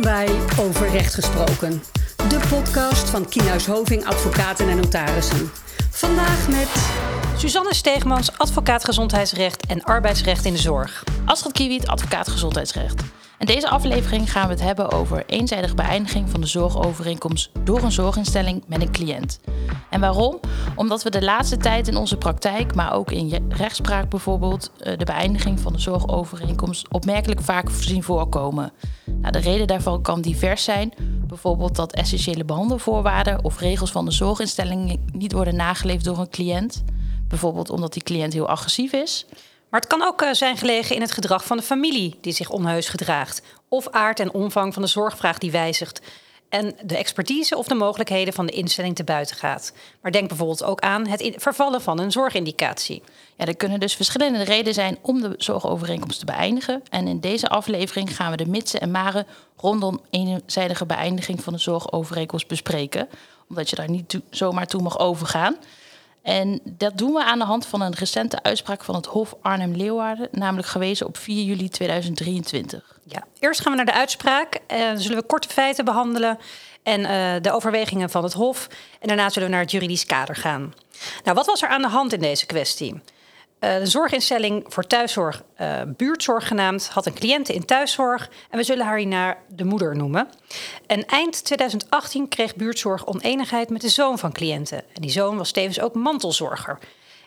Bij Over Recht Gesproken, de podcast van Kienhuis Hoving Advocaten en Notarissen. Vandaag met Suzanne Steegmans, advocaat gezondheidsrecht en arbeidsrecht in de zorg. Astrid Kiewiet, advocaat gezondheidsrecht. In deze aflevering gaan we het hebben over eenzijdige beëindiging van de zorgovereenkomst door een zorginstelling met een cliënt. En waarom? Omdat we de laatste tijd in onze praktijk, maar ook in rechtspraak bijvoorbeeld, eh, de beëindiging van de zorgovereenkomst opmerkelijk vaak zien voorkomen. Nou, de reden daarvan kan divers zijn. Bijvoorbeeld dat essentiële behandelvoorwaarden of regels van de zorginstelling niet worden nageleefd door een cliënt. Bijvoorbeeld omdat die cliënt heel agressief is. Maar het kan ook eh, zijn gelegen in het gedrag van de familie die zich onheus gedraagt. Of aard en omvang van de zorgvraag die wijzigt. En de expertise of de mogelijkheden van de instelling te buiten gaat. Maar denk bijvoorbeeld ook aan het vervallen van een zorgindicatie. Ja, er kunnen dus verschillende redenen zijn om de zorgovereenkomst te beëindigen. En in deze aflevering gaan we de mitsen en maren rondom eenzijdige beëindiging van de zorgovereenkomst bespreken. Omdat je daar niet zomaar toe mag overgaan. En dat doen we aan de hand van een recente uitspraak van het Hof Arnhem-Leeuwarden, namelijk gewezen op 4 juli 2023. Ja, eerst gaan we naar de uitspraak. en dan zullen we korte feiten behandelen en uh, de overwegingen van het Hof. En daarna zullen we naar het juridisch kader gaan. Nou, wat was er aan de hand in deze kwestie? Uh, de zorginstelling voor thuiszorg, uh, buurtzorg genaamd, had een cliënte in thuiszorg en we zullen haar hierna de moeder noemen. En eind 2018 kreeg buurtzorg oneenigheid met de zoon van cliënten. En die zoon was tevens ook mantelzorger.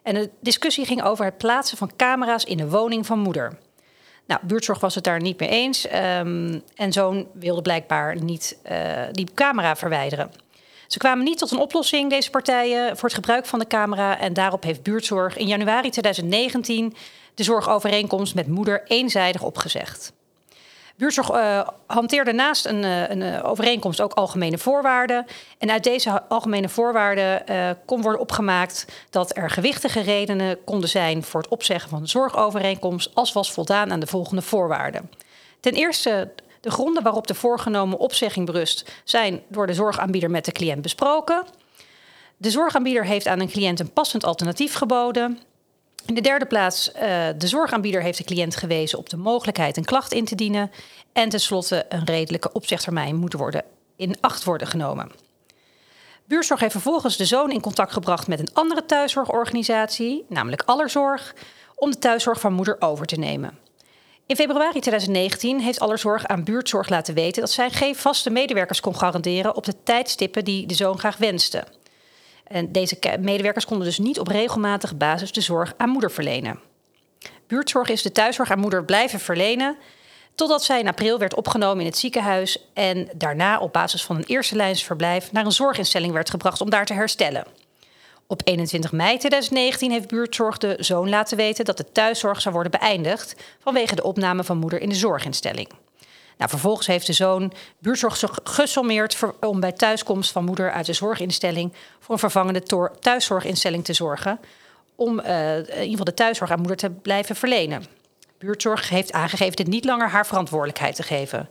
En de discussie ging over het plaatsen van camera's in de woning van moeder. Nou, buurtzorg was het daar niet mee eens um, en zoon wilde blijkbaar niet uh, die camera verwijderen. Ze kwamen niet tot een oplossing, deze partijen, voor het gebruik van de camera. En daarop heeft buurtzorg in januari 2019 de zorgovereenkomst met moeder eenzijdig opgezegd. Buurtzorg uh, hanteerde naast een, uh, een uh, overeenkomst ook algemene voorwaarden. En uit deze algemene voorwaarden kon worden opgemaakt dat er gewichtige redenen konden zijn voor het opzeggen van de zorgovereenkomst als was voldaan aan de volgende voorwaarden. Ten eerste de gronden waarop de voorgenomen opzegging berust zijn door de zorgaanbieder met de cliënt besproken. De zorgaanbieder heeft aan een cliënt een passend alternatief geboden. In de derde plaats, uh, de zorgaanbieder heeft de cliënt gewezen op de mogelijkheid een klacht in te dienen. En tenslotte, een redelijke opzegtermijn moet worden in acht worden genomen. Buurzorg heeft vervolgens de zoon in contact gebracht met een andere thuiszorgorganisatie, namelijk Allerzorg, om de thuiszorg van moeder over te nemen. In februari 2019 heeft Allerzorg aan buurtzorg laten weten dat zij geen vaste medewerkers kon garanderen op de tijdstippen die de zoon graag wenste. En deze medewerkers konden dus niet op regelmatige basis de zorg aan moeder verlenen. Buurtzorg is de thuiszorg aan moeder blijven verlenen totdat zij in april werd opgenomen in het ziekenhuis en daarna op basis van een eerste lijnsverblijf naar een zorginstelling werd gebracht om daar te herstellen. Op 21 mei 2019 heeft buurtzorg de zoon laten weten dat de thuiszorg zou worden beëindigd vanwege de opname van moeder in de zorginstelling. Nou, vervolgens heeft de zoon buurtzorg gesommeerd om bij thuiskomst van moeder uit de zorginstelling voor een vervangende thuiszorginstelling te zorgen. Om uh, in ieder geval de thuiszorg aan moeder te blijven verlenen. Buurtzorg heeft aangegeven dit niet langer haar verantwoordelijkheid te geven.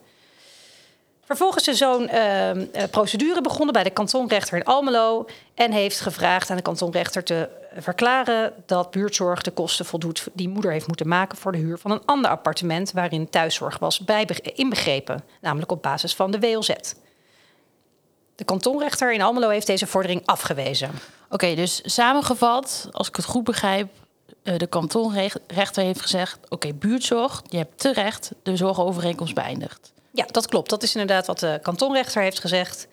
Vervolgens is zo'n uh, procedure begonnen bij de kantonrechter in Almelo en heeft gevraagd aan de kantonrechter te verklaren dat buurtzorg de kosten voldoet die moeder heeft moeten maken voor de huur van een ander appartement waarin thuiszorg was inbegrepen, namelijk op basis van de WLZ. De kantonrechter in Almelo heeft deze vordering afgewezen. Oké, dus samengevat, als ik het goed begrijp, eh, de kantonrechter heeft gezegd: oké, okay, buurtzorg, je hebt terecht de zorgovereenkomst beëindigd. Ja, dat klopt. Dat is inderdaad wat de kantonrechter heeft gezegd.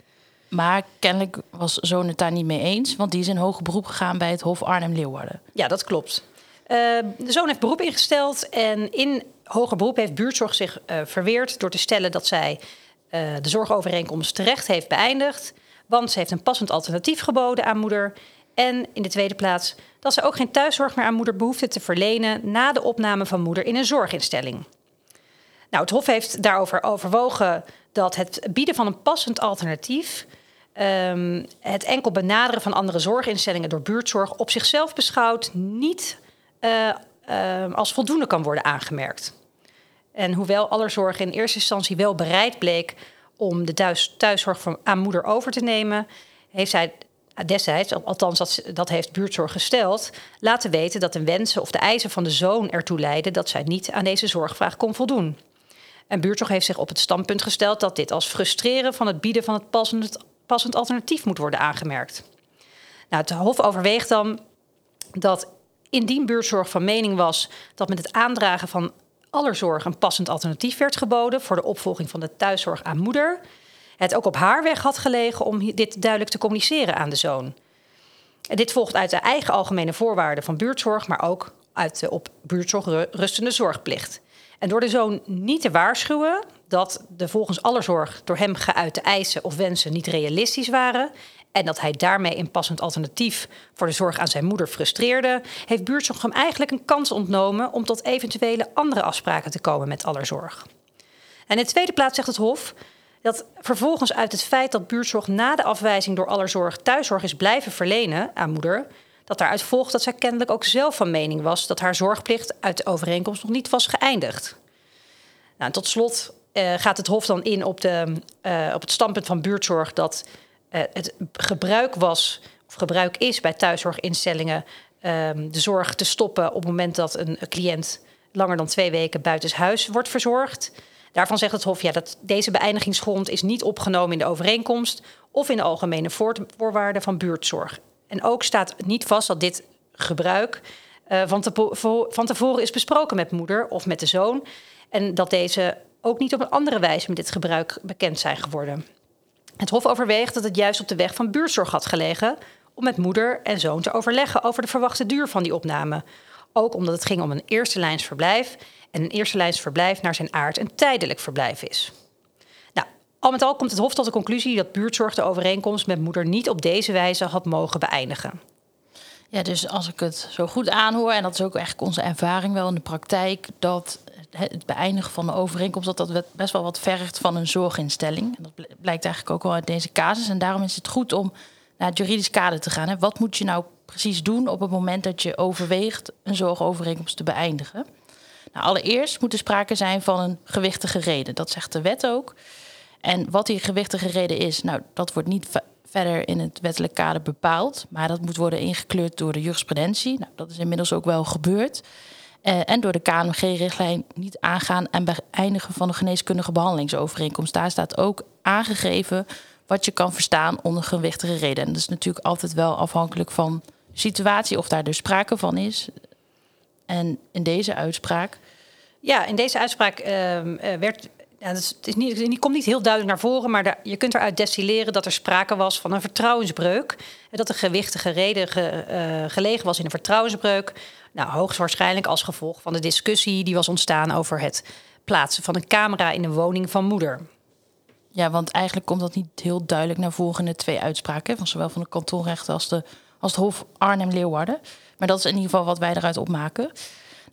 Maar kennelijk was zoon het daar niet mee eens, want die is in hoger beroep gegaan bij het Hof Arnhem-Leeuwarden. Ja, dat klopt. Uh, de zoon heeft beroep ingesteld en in hoger beroep heeft buurtzorg zich uh, verweerd door te stellen dat zij uh, de zorgovereenkomst terecht heeft beëindigd, want ze heeft een passend alternatief geboden aan moeder. En in de tweede plaats dat ze ook geen thuiszorg meer aan moeder behoefde te verlenen na de opname van moeder in een zorginstelling. Nou, het Hof heeft daarover overwogen dat het bieden van een passend alternatief. Um, het enkel benaderen van andere zorginstellingen door buurtzorg op zichzelf beschouwd niet uh, uh, als voldoende kan worden aangemerkt. En hoewel Allerzorg in eerste instantie wel bereid bleek om de thuis, thuiszorg van, aan moeder over te nemen, heeft zij destijds, althans dat heeft buurtzorg gesteld, laten weten dat de wensen of de eisen van de zoon ertoe leiden dat zij niet aan deze zorgvraag kon voldoen. En buurtzorg heeft zich op het standpunt gesteld dat dit als frustreren van het bieden van het passend, passend alternatief moet worden aangemerkt. Nou, het Hof overweegt dan dat indien buurtzorg van mening was dat met het aandragen van allerzorg een passend alternatief werd geboden voor de opvolging van de thuiszorg aan moeder, het ook op haar weg had gelegen om dit duidelijk te communiceren aan de zoon. En dit volgt uit de eigen algemene voorwaarden van buurtzorg, maar ook uit de op buurtzorg rustende zorgplicht. En door de zoon niet te waarschuwen dat de volgens allerzorg door hem geuite eisen of wensen niet realistisch waren en dat hij daarmee een passend alternatief voor de zorg aan zijn moeder frustreerde, heeft buurtzorg hem eigenlijk een kans ontnomen om tot eventuele andere afspraken te komen met allerzorg. En in de tweede plaats zegt het Hof dat vervolgens uit het feit dat buurtzorg na de afwijzing door allerzorg thuiszorg is blijven verlenen aan moeder, dat daaruit volgt dat zij kennelijk ook zelf van mening was dat haar zorgplicht uit de overeenkomst nog niet was geëindigd. Nou, tot slot uh, gaat het Hof dan in op, de, uh, op het standpunt van buurtzorg dat uh, het gebruik was of gebruik is bij thuiszorginstellingen um, de zorg te stoppen op het moment dat een, cliënt langer dan twee weken buitenshuis wordt verzorgd. Daarvan zegt het Hof ja, dat deze beëindigingsgrond is niet opgenomen in de overeenkomst of in de algemene voorwaarden van buurtzorg. En ook staat niet vast dat dit gebruik uh, van, te, van tevoren is besproken met moeder of met de zoon. En dat deze ook niet op een andere wijze met dit gebruik bekend zijn geworden. Het Hof overweegt dat het juist op de weg van buurtzorg had gelegen om met moeder en zoon te overleggen over de verwachte duur van die opname. Ook omdat het ging om een eerste lijns verblijf en een eerste lijns verblijf naar zijn aard een tijdelijk verblijf is. Al met al komt het Hof tot de conclusie dat buurtzorg de overeenkomst met moeder niet op deze wijze had mogen beëindigen. Ja, dus als ik het zo goed aanhoor, en dat is ook eigenlijk onze ervaring wel in de praktijk, dat het beëindigen van de overeenkomst, dat dat best wel wat vergt van een zorginstelling. En dat blijkt eigenlijk ook wel uit deze casus. En daarom is het goed om naar het juridisch kader te gaan. Wat moet je nou precies doen op het moment dat je overweegt een zorgovereenkomst te beëindigen? Nou, allereerst moet er sprake zijn van een gewichtige reden. Dat zegt de wet ook. En wat die gewichtige reden is, nou, dat wordt niet verder in het wettelijk kader bepaald. Maar dat moet worden ingekleurd door de jurisprudentie. Nou, dat is inmiddels ook wel gebeurd. Uh, en door de KNMG-richtlijn niet aangaan en beëindigen van een geneeskundige behandelingsovereenkomst. Daar staat ook aangegeven wat je kan verstaan onder gewichtige reden. En dat is natuurlijk altijd wel afhankelijk van de situatie of daar dus sprake van is. En in deze uitspraak. Ja, in deze uitspraak uh, werd ja, het, is niet, komt niet heel duidelijk naar voren, maar daar, je kunt eruit destilleren dat er sprake was van een vertrouwensbreuk. En dat de gewichtige reden ge, uh, gelegen was in een vertrouwensbreuk. Nou, hoogstwaarschijnlijk als gevolg van de discussie die was ontstaan over het plaatsen van een camera in de woning van moeder. Ja, want eigenlijk komt dat niet heel duidelijk naar voren in de twee uitspraken, van zowel van de kantonrechter als, de, als het Hof Arnhem-Leeuwarden. Maar dat is in ieder geval wat wij eruit opmaken.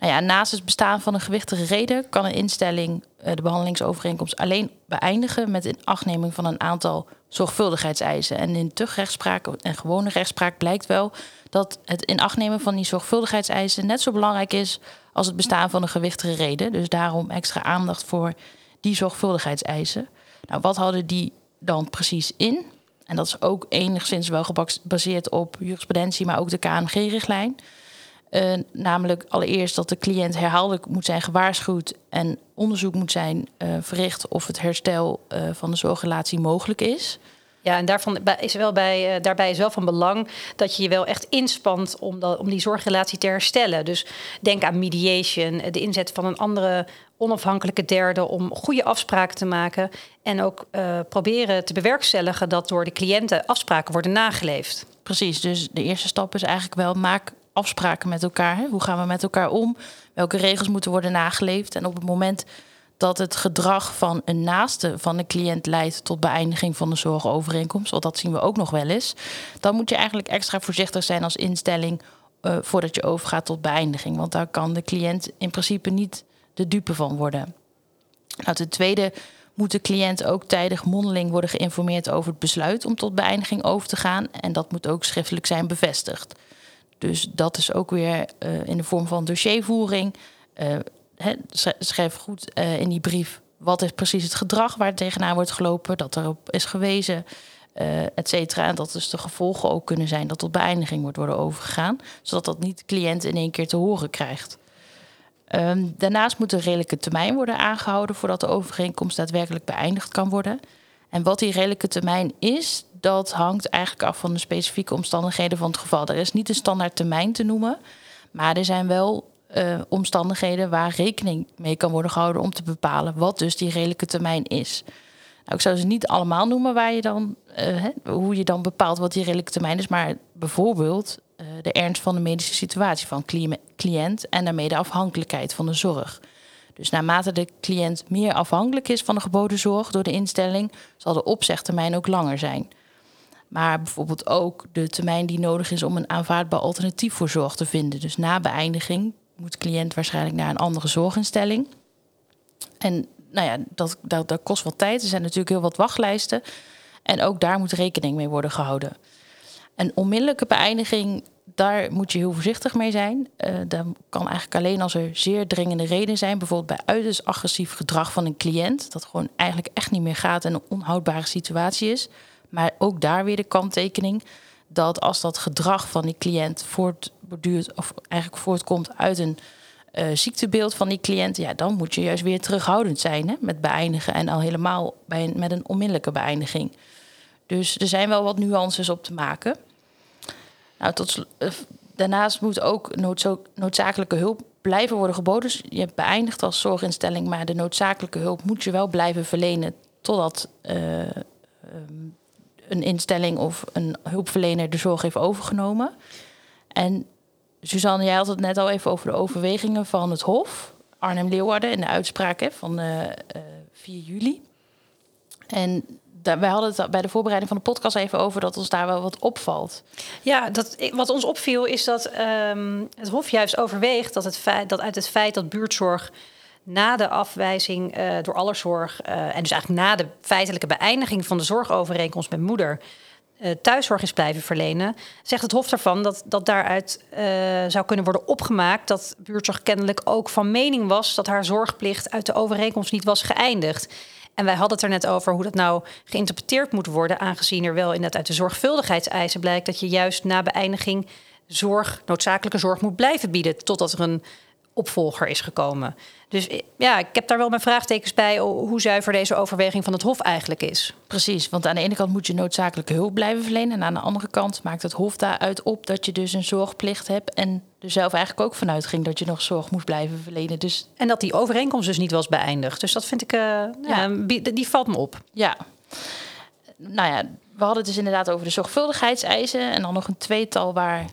Nou ja, naast het bestaan van een gewichtige reden kan een instelling eh, de behandelingsovereenkomst alleen beëindigen met inachtneming van een aantal zorgvuldigheidseisen. En in tuchtrechtspraak en gewone rechtspraak blijkt wel dat het inachtnemen van die zorgvuldigheidseisen net zo belangrijk is als het bestaan van een gewichtige reden. Dus daarom extra aandacht voor die zorgvuldigheidseisen. Nou, wat houden die dan precies in? En dat is ook enigszins wel gebaseerd op jurisprudentie, maar ook de KNG-richtlijn. Uh, namelijk allereerst dat de cliënt herhaaldelijk moet zijn gewaarschuwd en onderzoek moet zijn uh, verricht of het herstel uh, van de zorgrelatie mogelijk is. Ja, en daarvan is wel bij, daarbij is wel van belang dat je je wel echt inspant om, dat, om die zorgrelatie te herstellen. Dus denk aan mediation, de inzet van een andere onafhankelijke derde om goede afspraken te maken. En ook uh, proberen te bewerkstelligen dat door de cliënten afspraken worden nageleefd. Precies, dus de eerste stap is eigenlijk wel maak afspraken met elkaar. Hoe gaan we met elkaar om? Welke regels moeten worden nageleefd? En op het moment dat het gedrag van een naaste van de cliënt leidt tot beëindiging van de zorgovereenkomst, want dat zien we ook nog wel eens, dan moet je eigenlijk extra voorzichtig zijn als instelling uh, voordat je overgaat tot beëindiging. Want daar kan de cliënt in principe niet de dupe van worden. Nou, ten tweede moet de cliënt ook tijdig mondeling worden geïnformeerd over het besluit om tot beëindiging over te gaan. En dat moet ook schriftelijk zijn bevestigd. Dus dat is ook weer uh, in de vorm van dossiervoering. Uh, schrijf goed uh, in die brief wat is precies het gedrag waar tegenaan wordt gelopen, dat erop is gewezen, et cetera. En dat dus de gevolgen ook kunnen zijn dat tot beëindiging wordt worden overgegaan, zodat dat niet de cliënt in één keer te horen krijgt. Ehm, daarnaast moet een redelijke termijn worden aangehouden voordat de overeenkomst daadwerkelijk beëindigd kan worden. En wat die redelijke termijn is, dat hangt eigenlijk af van de specifieke omstandigheden van het geval. Er is niet een standaard termijn te noemen, maar er zijn wel uh, omstandigheden waar rekening mee kan worden gehouden om te bepalen wat dus die redelijke termijn is. Nou, ik zou ze niet allemaal noemen waar je dan, uh, hoe je dan bepaalt wat die redelijke termijn is, maar bijvoorbeeld uh, de ernst van de medische situatie van cliënt en daarmee de afhankelijkheid van de zorg. Dus naarmate de cliënt meer afhankelijk is van de geboden zorg door de instelling, zal de opzegtermijn ook langer zijn. Maar bijvoorbeeld ook de termijn die nodig is om een aanvaardbaar alternatief voor zorg te vinden. Dus na beëindiging moet de cliënt waarschijnlijk naar een andere zorginstelling. En nou ja, dat, dat, dat kost wat tijd. Er zijn natuurlijk heel wat wachtlijsten. En ook daar moet rekening mee worden gehouden. Een onmiddellijke beëindiging, daar moet je heel voorzichtig mee zijn. Uh, dat kan eigenlijk alleen als er zeer dringende reden zijn. Bijvoorbeeld bij uiterst agressief gedrag van een cliënt. Dat gewoon eigenlijk echt niet meer gaat en een onhoudbare situatie is. Maar ook daar weer de kanttekening dat als dat gedrag van die cliënt voortborduurt of eigenlijk voortkomt uit een uh, ziektebeeld van die cliënt, ja, dan moet je juist weer terughoudend zijn hè, met beëindigen en al helemaal bij met een onmiddellijke beëindiging. Dus er zijn wel wat nuances op te maken. Nou, tot, uh, daarnaast moet ook noodzakelijke hulp blijven worden geboden. Dus je hebt beëindigd als zorginstelling, maar de noodzakelijke hulp moet je wel blijven verlenen totdat uh, um, een instelling of een hulpverlener de zorg heeft overgenomen. En Suzanne, jij had het net al even over de overwegingen van het Hof. Arnhem-Leeuwarden in de uitspraak hè, van uh, uh, 4 juli. En wij hadden het bij de voorbereiding van de podcast even over dat ons daar wel wat opvalt. Ja, dat, wat ons opviel is dat um, het Hof juist overweegt dat, het dat uit het feit dat buurtzorg na de afwijzing uh, door allerzorg uh, en dus eigenlijk na de feitelijke beëindiging van de zorgovereenkomst met moeder uh, thuiszorg is blijven verlenen, zegt het Hof daarvan dat, dat daaruit zou kunnen worden opgemaakt dat buurtzorg kennelijk ook van mening was dat haar zorgplicht uit de overeenkomst niet was geëindigd. En wij hadden het er net over hoe dat nou geïnterpreteerd moet worden, aangezien er wel inderdaad uit de zorgvuldigheidseisen blijkt dat je juist na beëindiging zorg, noodzakelijke zorg moet blijven bieden totdat er een opvolger is gekomen. Dus ja, ik heb daar wel mijn vraagtekens bij hoe zuiver deze overweging van het Hof eigenlijk is. Precies, want aan de ene kant moet je noodzakelijke hulp blijven verlenen. En aan de andere kant maakt het Hof daaruit op dat je dus een zorgplicht hebt. En er zelf eigenlijk ook vanuit ging dat je nog zorg moest blijven verlenen. Dus... En dat die overeenkomst dus niet was beëindigd. Dus dat vind ik, uh, ja. die valt me op. Ja. Nou ja, we hadden het dus inderdaad over de zorgvuldigheidseisen. En dan nog een tweetal waar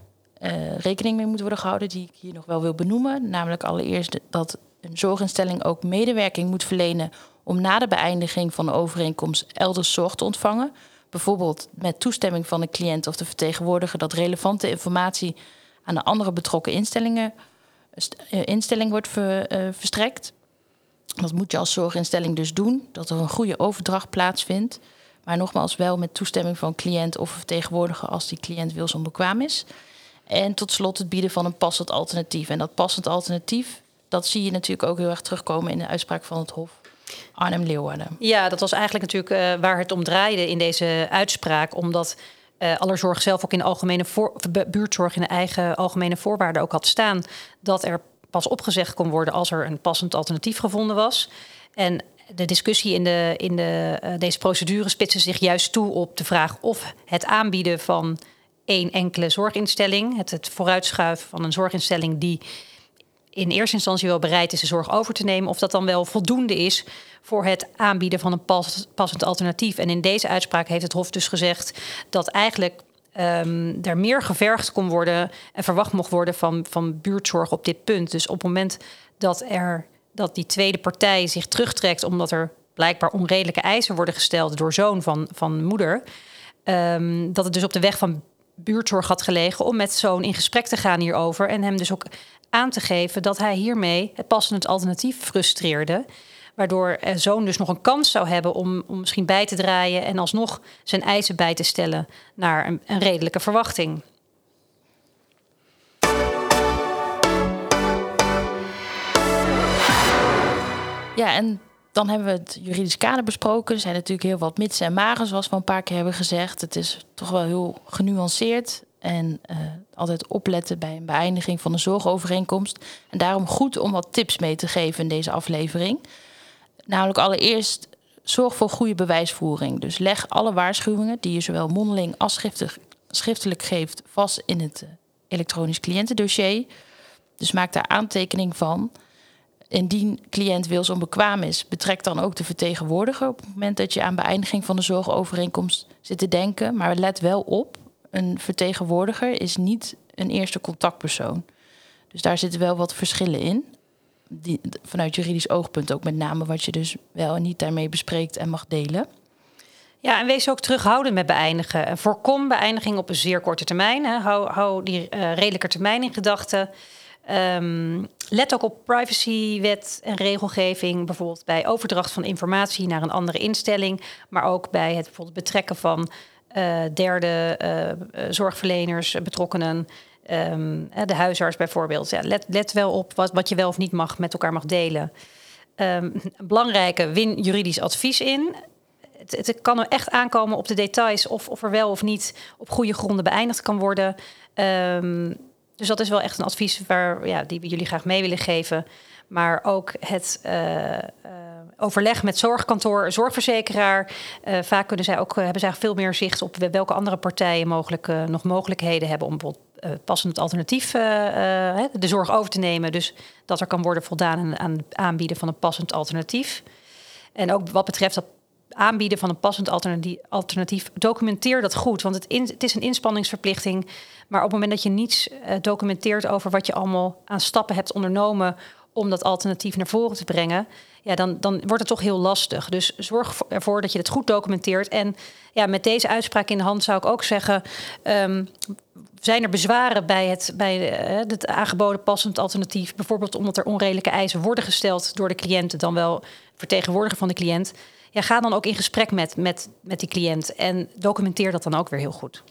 uh, rekening mee moet worden gehouden, die ik hier nog wel wil benoemen. Namelijk allereerst dat een zorginstelling ook medewerking moet verlenen om na de beëindiging van de overeenkomst elders zorg te ontvangen. Bijvoorbeeld met toestemming van de cliënt of de vertegenwoordiger dat relevante informatie aan de andere betrokken instellingen uh, instelling wordt uh, verstrekt. Dat moet je als zorginstelling dus doen, dat er een goede overdracht plaatsvindt. Maar nogmaals wel met toestemming van cliënt of vertegenwoordiger als die cliënt wilsonbekwaam is. En tot slot het bieden van een passend alternatief. En dat passend alternatief, dat zie je natuurlijk ook heel erg terugkomen in de uitspraak van het Hof. Arnhem-Leeuwarden. Ja, dat was eigenlijk natuurlijk uh, waar het om draaide in deze uitspraak. Omdat uh, Allerzorg zelf ook in de algemene voor, buurtzorg in de eigen algemene voorwaarden ook had staan dat er pas opgezegd kon worden als er een passend alternatief gevonden was. En de discussie in, de, in de, uh, deze procedure spitste zich juist toe op de vraag of het aanbieden van één enkele zorginstelling. Het, het vooruitschuiven van een zorginstelling die in eerste instantie wel bereid is de zorg over te nemen, of dat dan wel voldoende is voor het aanbieden van een pas, passend alternatief. En in deze uitspraak heeft het Hof dus gezegd dat eigenlijk um, er meer gevergd kon worden en verwacht mocht worden van, van buurtzorg op dit punt. Dus op het moment dat, er, dat die tweede partij zich terugtrekt omdat er blijkbaar onredelijke eisen worden gesteld door zoon van, van moeder. Um, dat het dus op de weg van buurtzorg had gelegen om met zo'n in gesprek te gaan hierover. En hem dus ook aan te geven dat hij hiermee het passende alternatief frustreerde. Waardoor zoon dus nog een kans zou hebben om, om misschien bij te draaien en alsnog zijn eisen bij te stellen naar een, redelijke verwachting. Ja, en dan hebben we het juridisch kader besproken. Er zijn natuurlijk heel wat mitsen en magen, zoals we een paar keer hebben gezegd. Het is toch wel heel genuanceerd. En uh, altijd opletten bij een beëindiging van een zorgovereenkomst. En daarom goed om wat tips mee te geven in deze aflevering. Namelijk allereerst zorg voor goede bewijsvoering. Dus leg alle waarschuwingen die je zowel mondeling als schriftelijk, geeft vast in het elektronisch cliëntendossier. Dus maak daar aantekening van. Indien cliënt wils onbekwaam is, betrek dan ook de vertegenwoordiger op het moment dat je aan beëindiging van de zorgovereenkomst zit te denken. Maar let wel op, een vertegenwoordiger is niet een eerste contactpersoon. Dus daar zitten wel wat verschillen in. Die, vanuit juridisch oogpunt ook met name wat je dus wel en niet daarmee bespreekt en mag delen. Ja, en wees ook terughoudend met beëindigen. Voorkom beëindiging op een zeer korte termijn. Hè. Hou, die uh, redelijke termijn in gedachten. Um, let ook op privacywet en regelgeving, bijvoorbeeld bij overdracht van informatie naar een andere instelling, maar ook bij het bijvoorbeeld betrekken van uh, derde uh, zorgverleners, betrokkenen, um, de huisarts bijvoorbeeld. Ja, let, let wel op wat, wat je wel of niet mag met elkaar mag delen. Um, belangrijke, win juridisch advies in. Het, het, kan er echt aankomen op de details of, of er wel of niet op goede gronden beëindigd kan worden. Um, dus dat is wel echt een advies waar, ja, die we jullie graag mee willen geven. Maar ook het uh, overleg met zorgkantoor, zorgverzekeraar. Uh, vaak kunnen zij ook, hebben zij veel meer zicht op welke andere partijen mogelijk, nog mogelijkheden hebben om bijvoorbeeld passend alternatief de zorg over te nemen. Dus dat er kan worden voldaan aan het aanbieden van een passend alternatief. En ook wat betreft dat aanbieden van een passend alternatief, documenteer dat goed. Want het, is een inspanningsverplichting. Maar op het moment dat je niets documenteert over wat je allemaal aan stappen hebt ondernomen om dat alternatief naar voren te brengen, ja, dan, dan wordt het toch heel lastig. Dus zorg ervoor dat je het goed documenteert. En ja, met deze uitspraak in de hand zou ik ook zeggen. Um, zijn er bezwaren bij het, bij uh, het aangeboden passend alternatief? Bijvoorbeeld omdat er onredelijke eisen worden gesteld door de cliënt, dan wel vertegenwoordiger van de cliënt ja, ga dan ook in gesprek met, met, met die cliënt en documenteer dat dan ook weer heel goed.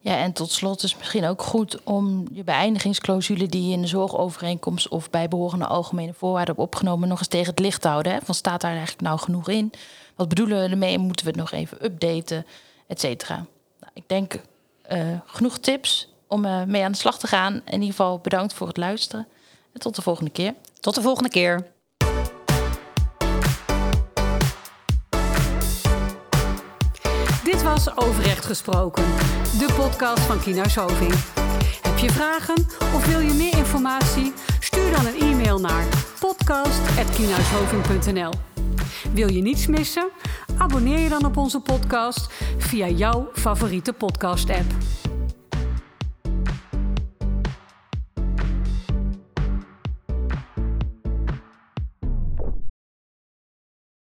Ja, en tot slot is misschien ook goed om je beëindigingsclausule die je in de zorgovereenkomst of bijbehorende algemene voorwaarden hebt opgenomen, nog eens tegen het licht te houden. Van staat daar eigenlijk nou genoeg in? Wat bedoelen we ermee? Moeten we het nog even updaten, et cetera? Nou, ik denk uh, genoeg tips om uh, mee aan de slag te gaan. In ieder geval bedankt voor het luisteren. En tot de volgende keer. Tot de volgende keer. Was Overrecht Gesproken, de podcast van Kienhuis Hoving. Heb je vragen of wil je meer informatie? Stuur dan een e-mail naar podcast.kienhuishoving.nl Wil je niets missen? Abonneer je dan op onze podcast via jouw favoriete podcast-app.